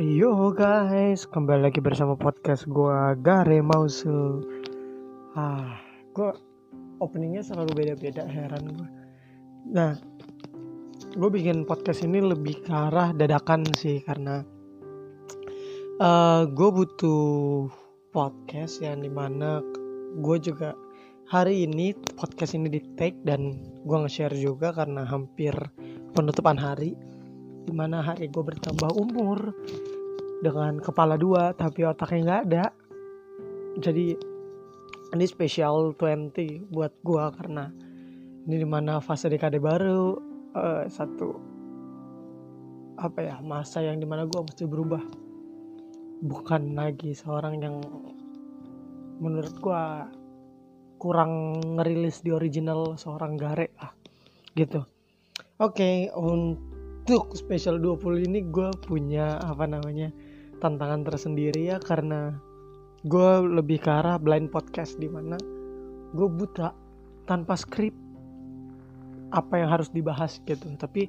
Yo guys, kembali lagi bersama podcast gua Gare Mause. Ah, gua openingnya selalu beda-beda, heran gua. Nah, gue bikin podcast ini lebih ke arah dadakan sih karena uh, gue butuh podcast yang di mana gue juga hari ini podcast ini di take dan gue nge-share juga karena hampir penutupan hari di mana hari gue bertambah umur. Dengan kepala dua tapi otaknya nggak ada. Jadi ini spesial 20 buat gue karena ini di mana fase dekade baru uh, satu apa ya masa yang di mana gue mesti berubah. Bukan lagi seorang yang menurut gue kurang ngerilis di original seorang Gare lah gitu. Oke okay, untuk special 20 ini gue punya apa namanya tantangan tersendiri ya karena gue lebih ke arah blind podcast di mana gue buta tanpa skrip apa yang harus dibahas gitu. Tapi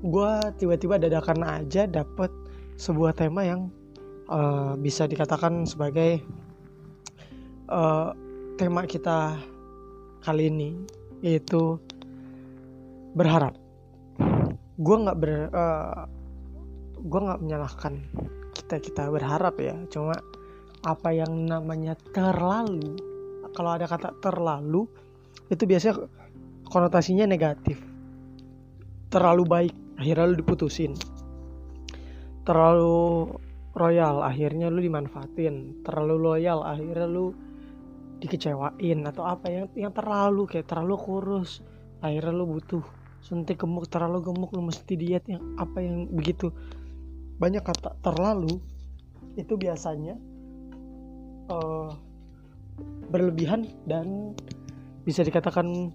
gue tiba-tiba dadakan aja dapet sebuah tema yang uh, bisa dikatakan sebagai uh, tema kita kali ini yaitu berharap gue nggak ber uh, eh, gue nggak menyalahkan kita kita berharap ya. Cuma apa yang namanya terlalu kalau ada kata terlalu itu biasanya konotasinya negatif. Terlalu baik akhirnya lu diputusin. Terlalu royal akhirnya lu dimanfaatin. Terlalu loyal akhirnya lu dikecewain atau apa. Yang yang terlalu kayak terlalu kurus akhirnya lu butuh suntik gemuk terlalu gemuk lu mesti diet yang apa yang begitu. Banyak kata terlalu itu biasanya uh, berlebihan dan bisa dikatakan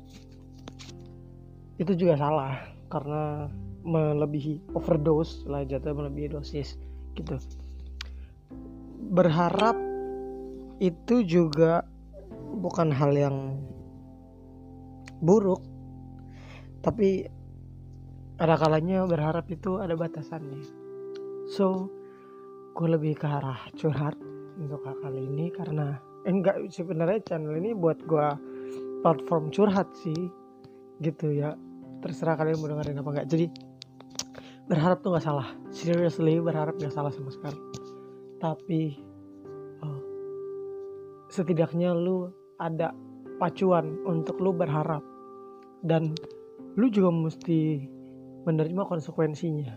itu juga salah karena melebihi overdose lah jatuh melebihi dosis gitu. Berharap itu juga bukan hal yang buruk tapi ada kalanya berharap itu ada batasannya. So gue lebih ke arah curhat untuk kali ini karena eh, enggak sebenarnya channel ini buat gue platform curhat sih gitu ya. Terserah kalian mau dengerin apa enggak. Jadi berharap tuh nggak salah. Seriously berharap nggak salah sama sekali. Tapi oh, setidaknya lu ada pacuan untuk lu berharap. Dan lu juga mesti menerima konsekuensinya.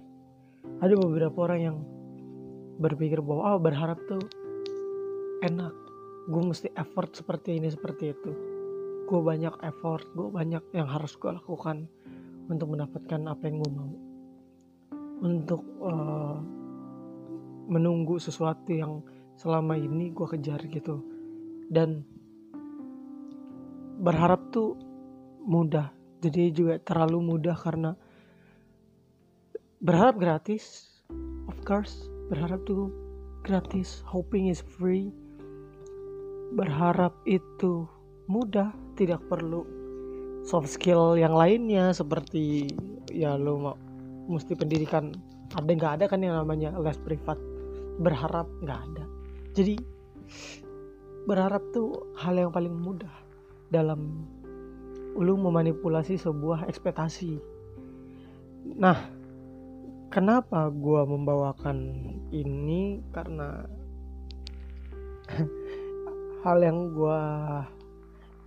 Ada beberapa orang yang berpikir bahwa oh, berharap tuh enak. Gue mesti effort seperti ini seperti itu. Gue banyak effort gue banyak yang harus gue lakukan untuk mendapatkan apa yang gue mau. Untuk uh, menunggu sesuatu yang selama ini gue kejar gitu. Dan berharap tuh mudah jadi juga terlalu mudah karena berharap gratis of course berharap tuh gratis hoping is free. Berharap itu mudah tidak perlu soft skill yang lainnya seperti ya lo mau mesti pendidikan ada nggak ada kan yang namanya les privat. Berharap nggak ada. Jadi berharap tuh hal yang paling mudah dalam lu memanipulasi sebuah ekspektasi. Nah, kenapa gue membawakan ini? Karena hal yang gue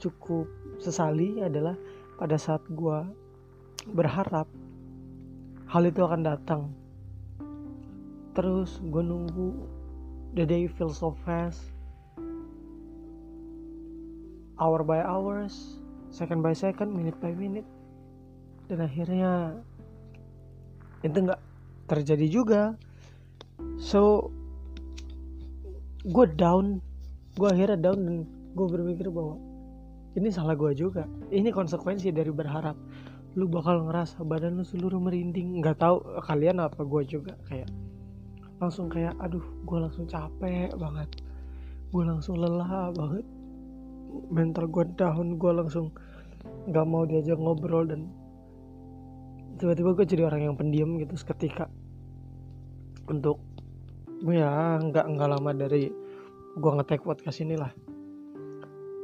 cukup sesali adalah pada saat gue berharap hal itu akan datang. Terus gue nunggu the day feels so fast, hour by hours, second by second minute by minute. Dan akhirnya itu nggak terjadi juga. So gue down. Gue akhirnya down dan gue berpikir bahwa ini salah gue juga. Ini konsekuensi dari berharap. Lu bakal ngerasa badan lu seluruh merinding. Nggak tahu kalian apa gue juga? Kayak langsung kayak aduh gue langsung capek banget. Gue langsung lelah banget mental gue down gue langsung nggak mau diajak ngobrol dan tiba-tiba gue jadi orang yang pendiam gitu seketika. Untuk ya nggak nggak lama dari gua ngetek podcast ini lah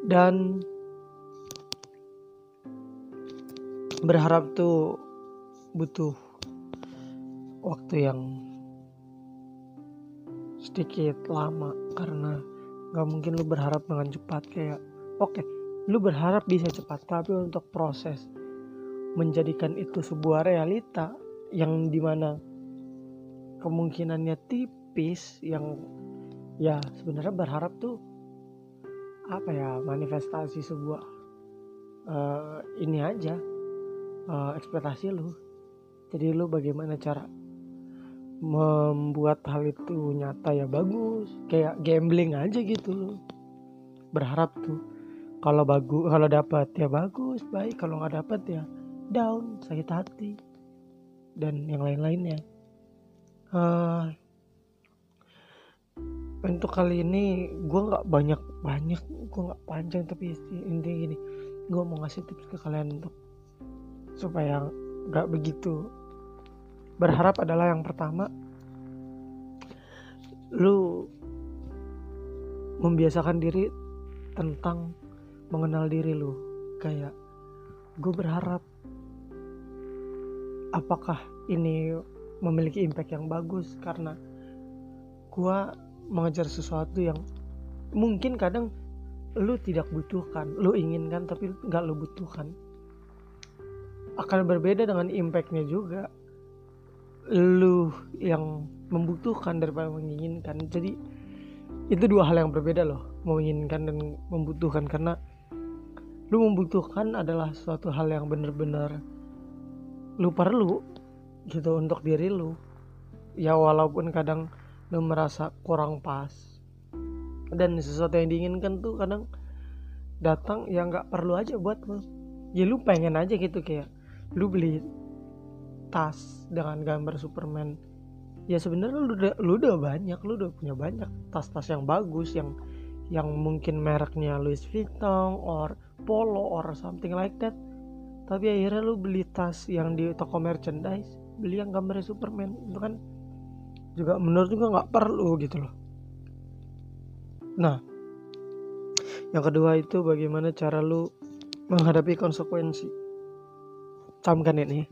dan berharap tuh butuh waktu yang sedikit lama karena nggak mungkin lu berharap dengan cepat kayak oke lu berharap bisa cepat tapi untuk proses menjadikan itu sebuah realita yang di mana kemungkinannya tipis yang ya sebenarnya berharap tuh apa ya manifestasi sebuah uh, ini aja uh, ekspektasi lu. Jadi lu bagaimana cara membuat hal itu nyata ya bagus kayak gambling aja gitu lu. Berharap tuh kalau bagus kalau dapat ya bagus baik. Kalau nggak dapat ya down sakit hati. Dan yang lain-lainnya. Uh, untuk kali ini gue nggak banyak banyak gue nggak panjang tapi intinya gini. Gue mau ngasih tips ke kalian untuk supaya nggak begitu. Berharap adalah yang pertama lu membiasakan diri tentang mengenal diri lu kayak gue berharap apakah ini memiliki impact yang bagus karena gue mengejar sesuatu yang mungkin kadang lu tidak butuhkan lu inginkan tapi nggak lu butuhkan. Akan berbeda dengan impactnya juga. Lu yang membutuhkan daripada menginginkan. Jadi itu dua hal yang berbeda loh menginginkan dan membutuhkan. Karena lu membutuhkan adalah suatu hal yang benar-benar lu perlu gitu untuk diri lu. Ya walaupun kadang lu merasa kurang pas. Dan sesuatu yang diinginkan tuh kadang datang ya nggak perlu aja buat lu. Ya lu pengen aja gitu kayak lu beli tas dengan gambar Superman. Ya sebenarnya lu udah lu udah banyak lu udah punya banyak tas-tas yang bagus yang yang mungkin mereknya Louis Vuitton or Polo or something like that. Tapi akhirnya lu beli tas yang di toko merchandise beli yang gambarnya Superman. Itu kan juga menurut juga nggak perlu gitu loh. Nah yang kedua itu bagaimana cara lu menghadapi konsekuensi. Camkan ini.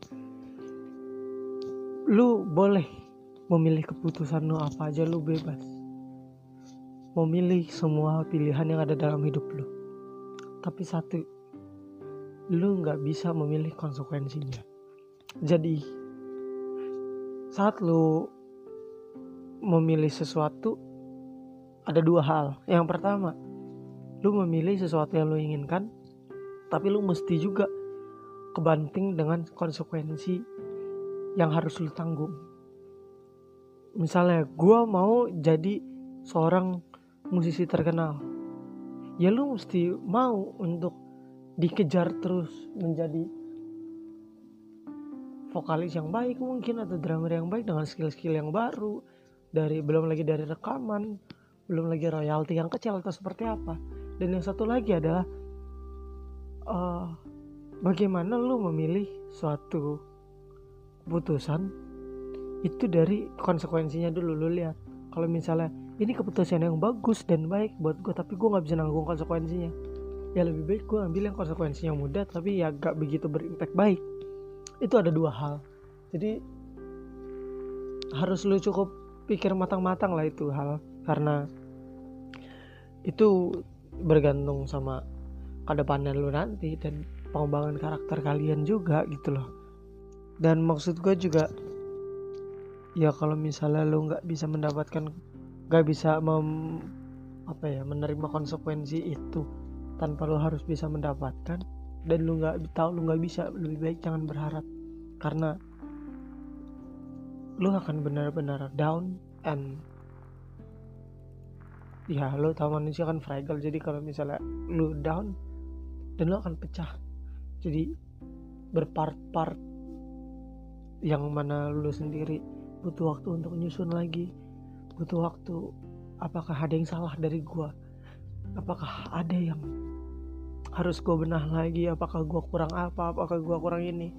Lu boleh memilih keputusan lu apa aja lu bebas. Memilih semua pilihan yang ada dalam hidup lu tapi satu lu nggak bisa memilih konsekuensinya jadi saat lu memilih sesuatu ada dua hal. Yang pertama, lu memilih sesuatu yang lu inginkan, tapi lu mesti juga kebanting dengan konsekuensi yang harus lu tanggung. Misalnya, gue mau jadi seorang musisi terkenal. Ya lu mesti mau untuk dikejar terus menjadi vokalis yang baik mungkin atau drummer yang baik dengan skill-skill yang baru dari belum lagi dari rekaman belum lagi royalti yang kecil atau seperti apa. Dan yang satu lagi adalah uh, bagaimana lu memilih suatu keputusan itu dari konsekuensinya dulu. Lu lihat kalau misalnya ini keputusan yang bagus dan baik buat gue tapi gue nggak bisa nanggung konsekuensinya. Ya lebih baik gue ambil yang konsekuensinya mudah tapi ya gak begitu berimpact baik. Itu ada dua hal. Jadi harus lu cukup pikir matang-matang lah itu hal. Karena itu bergantung sama ke depannya lu nanti dan pengembangan karakter kalian juga gitu loh. Dan maksud gue juga ya kalau misalnya lu nggak bisa mendapatkan nggak bisa mem, apa ya menerima konsekuensi itu tanpa lu harus bisa mendapatkan dan lu nggak tahu lu nggak bisa lebih baik jangan berharap. Karena lu akan benar-benar down and ya lu tahu manusia kan fragile. Jadi kalau misalnya lu down dan lu akan pecah. Jadi berpart-part yang mana lu sendiri butuh waktu untuk nyusun lagi butuh waktu. Apakah ada yang salah dari gua? Apakah ada yang harus gua benah lagi? Apakah gua kurang apa? Apakah gua kurang ini?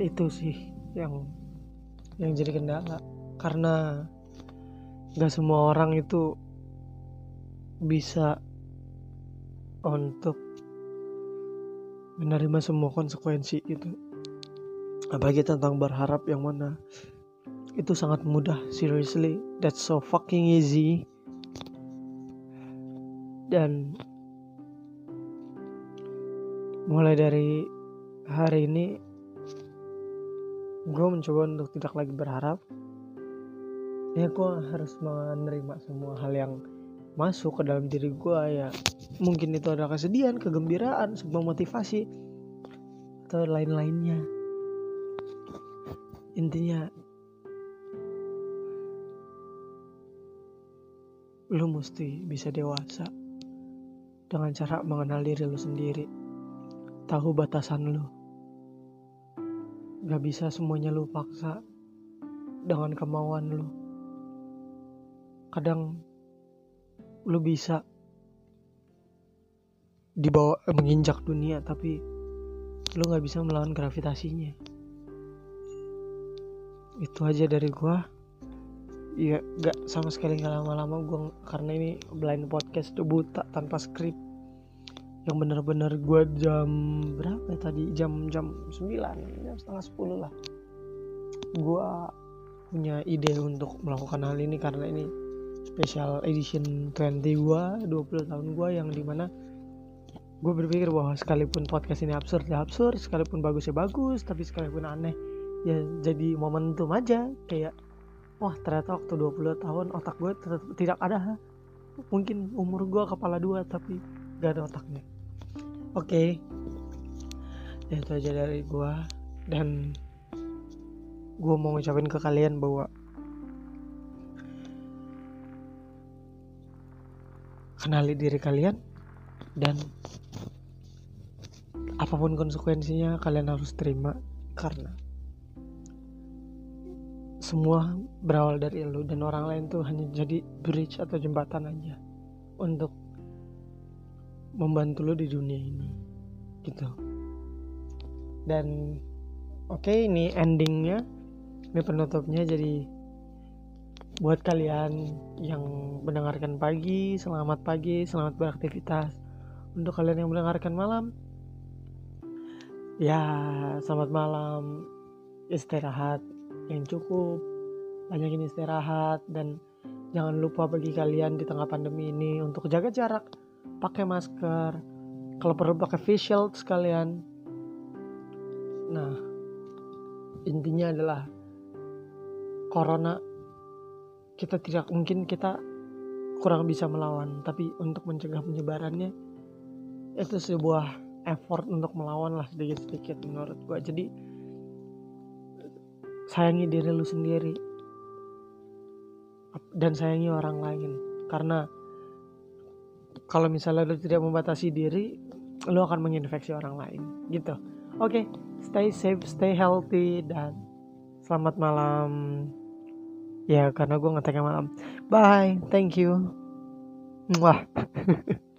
Itu sih yang yang jadi kendala. Karena gak semua orang itu bisa untuk menerima semua konsekuensi itu. Apalagi tentang berharap yang mana itu sangat mudah seriously. That's so fucking easy. Dan mulai dari hari ini gue mencoba untuk tidak lagi berharap. Ya gue harus menerima semua hal yang masuk ke dalam diri gue ya. Mungkin itu adalah kesedihan kegembiraan sebuah motivasi atau lain-lainnya. Intinya lu mesti bisa dewasa dengan cara mengenal diri lu sendiri tahu batasan lu. Gak bisa semuanya lu paksa dengan kemauan lu. Kadang lu bisa dibawa menginjak dunia tapi lu nggak bisa melawan gravitasinya. Itu aja dari gua Iya, gak sama sekali nggak lama-lama gue karena ini blind podcast tuh buta tanpa skrip. Yang bener-bener gue jam berapa ya tadi? Jam jam 9 jam setengah 10 lah. Gue punya ide untuk melakukan hal ini karena ini special edition 20 gue 20 tahun gue yang di mana gue berpikir bahwa sekalipun podcast ini absurd ya absurd sekalipun bagus ya bagus tapi sekalipun aneh ya jadi momentum aja. Kayak wah ternyata waktu 20 tahun otak gue tidak ada mungkin umur gue kepala dua tapi gak ada otaknya. Oke. Okay. Ya, itu aja dari gue dan gue mau ngucapin ke kalian bahwa kenali diri kalian dan apa pun konsekuensinya kalian harus terima karena semua berawal dari lu dan orang lain tuh hanya jadi bridge atau jembatan aja untuk membantu lu di dunia ini gitu. Dan oke okay, ini endingnya ini penutupnya jadi buat kalian yang mendengarkan pagi selamat pagi selamat beraktivitas. Untuk kalian yang mendengarkan malam ya selamat malam istirahat yang cukup. Banyakin istirahat dan jangan lupa bagi kalian di tengah pandemi ini untuk jaga jarak pakai masker. Kalau perlu pakai face shield sekalian. Nah intinya adalah corona kita tidak mungkin kita kurang bisa melawan. Tapi untuk mencegah penyebarannya itu sebuah effort untuk melawan lah sedikit-sedikit menurut gua. Jadi sayangi diri lu sendiri. Dan sayangi orang lain. Karena kalau misalnya lu tidak membatasi diri lu akan menginfeksi orang lain. Gitu. Oke okay, stay safe stay healthy dan selamat malam. Ya karena gue ngeteknya malam. Bye thank you. Wah